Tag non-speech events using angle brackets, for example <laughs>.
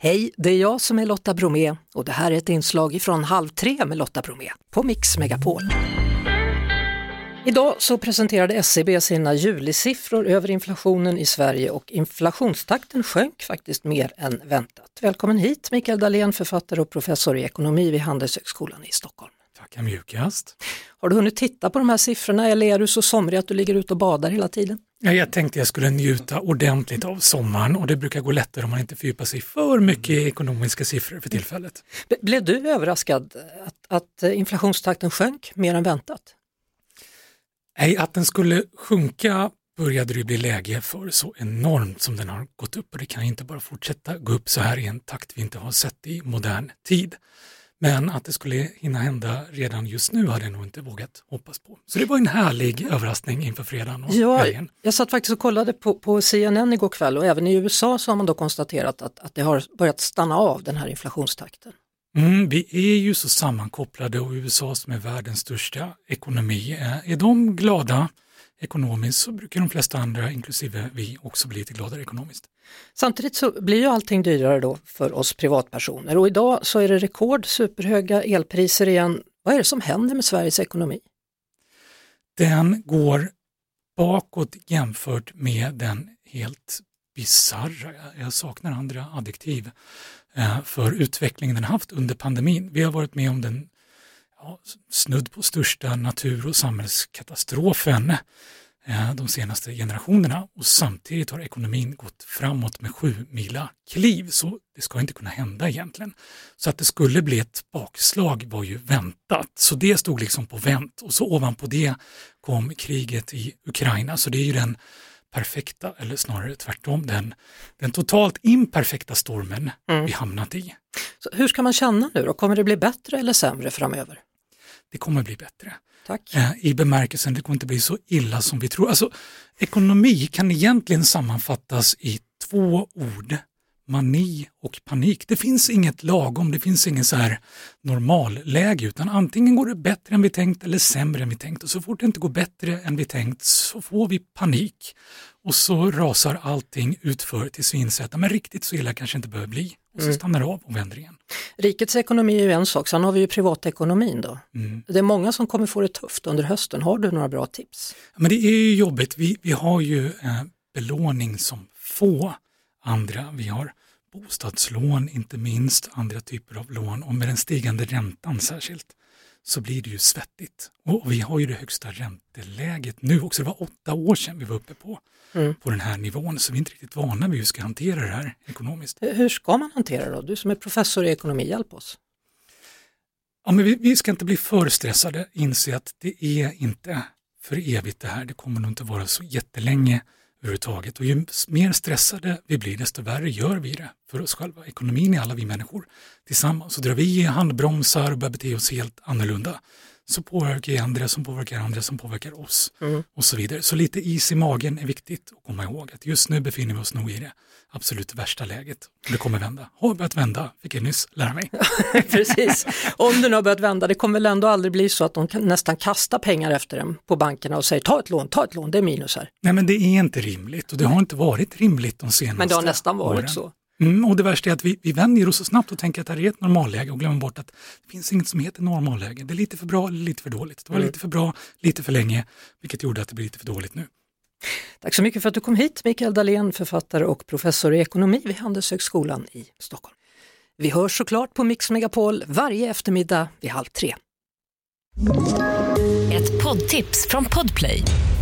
Hej, det är jag som är Lotta Bromé och det här är ett inslag från Halv tre med Lotta Bromé på Mix Megapol. Idag så presenterade SCB sina julisiffror över inflationen i Sverige och inflationstakten sjönk faktiskt mer än väntat. Välkommen hit Mikael Dahlén, författare och professor i ekonomi vid Handelshögskolan i Stockholm. Tackar mjukast. Har du hunnit titta på de här siffrorna eller är du så somrig att du ligger ute och badar hela tiden? Ja, jag tänkte jag skulle njuta ordentligt av sommaren och det brukar gå lättare om man inte fördjupar sig för mycket i ekonomiska siffror för tillfället. Blev du överraskad att, att inflationstakten sjönk mer än väntat? Nej, att den skulle sjunka började det bli läge för så enormt som den har gått upp och det kan inte bara fortsätta gå upp så här i en takt vi inte har sett i modern tid. Men att det skulle hinna hända redan just nu hade jag nog inte vågat hoppas på. Så det var en härlig överraskning inför fredagen och ja, helgen. Jag satt faktiskt och kollade på, på CNN igår kväll och även i USA så har man då konstaterat att, att det har börjat stanna av den här inflationstakten. Mm, vi är ju så sammankopplade och USA som är världens största ekonomi, är de glada ekonomiskt så brukar de flesta andra, inklusive vi, också bli lite gladare ekonomiskt. Samtidigt så blir ju allting dyrare då för oss privatpersoner och idag så är det rekord, superhöga elpriser igen. Vad är det som händer med Sveriges ekonomi? Den går bakåt jämfört med den helt bisarra, jag saknar andra adjektiv, eh, för utvecklingen den haft under pandemin. Vi har varit med om den ja, snudd på största natur och samhällskatastrofen eh, de senaste generationerna och samtidigt har ekonomin gått framåt med sju mila kliv så det ska inte kunna hända egentligen. Så att det skulle bli ett bakslag var ju väntat, så det stod liksom på vänt och så ovanpå det kom kriget i Ukraina så det är ju den perfekta, eller snarare tvärtom, den, den totalt imperfekta stormen mm. vi hamnat i. Så hur ska man känna nu då? Kommer det bli bättre eller sämre framöver? Det kommer bli bättre. Tack. Eh, I bemärkelsen det kommer inte bli så illa som vi tror. Alltså, ekonomi kan egentligen sammanfattas i två ord. Mani och panik. Det finns inget lagom, det finns ingen så här normalläge utan antingen går det bättre än vi tänkt eller sämre än vi tänkt och så fort det inte går bättre än vi tänkt så får vi panik och så rasar allting utför tills vi inser att men riktigt så illa kanske inte behöver bli och så mm. stannar det av och vänder igen. Rikets ekonomi är ju en sak, sen har vi ju privatekonomin då. Mm. Det är många som kommer få det tufft under hösten. Har du några bra tips? Men det är ju jobbigt. Vi, vi har ju eh, belåning som få andra. Vi har bostadslån, inte minst andra typer av lån och med den stigande räntan särskilt så blir det ju svettigt. Och vi har ju det högsta ränteläget nu också. Det var åtta år sedan vi var uppe på, mm. på den här nivån så vi är inte riktigt vana vid hur vi ska hantera det här ekonomiskt. Hur ska man hantera det då? Du som är professor i ekonomi, hjälp oss. Ja, men vi, vi ska inte bli för stressade, inse att det är inte för evigt det här. Det kommer nog inte vara så jättelänge överhuvudtaget. Och ju mer stressade vi blir, desto värre gör vi det för oss själva. Ekonomin är alla vi människor tillsammans. Så drar vi i handbromsar och börjar bete oss helt annorlunda så påverkar andra som påverkar andra som påverkar oss mm. och så vidare. Så lite is i magen är viktigt att komma ihåg att just nu befinner vi oss nog i det absolut värsta läget. Det kommer vända. Har börjat vända, fick jag nyss lära mig. <laughs> Precis, om det nu har börjat vända, det kommer väl ändå aldrig bli så att de nästan kastar pengar efter dem på bankerna och säger ta ett lån, ta ett lån, det är minus här. Nej men det är inte rimligt och det har inte varit rimligt de senaste åren. Men det har nästan varit åren. så. Mm, och det värsta är att vi, vi vänjer oss så snabbt och tänker att det här är ett normalläge och glömmer bort att det finns inget som heter normalläge. Det är lite för bra eller lite för dåligt. Det var mm. lite för bra, lite för länge, vilket gjorde att det blir lite för dåligt nu. Tack så mycket för att du kom hit, Mikael Dahlén, författare och professor i ekonomi vid Handelshögskolan i Stockholm. Vi hörs såklart på Mix Megapol varje eftermiddag vid halv tre. Ett poddtips från Podplay.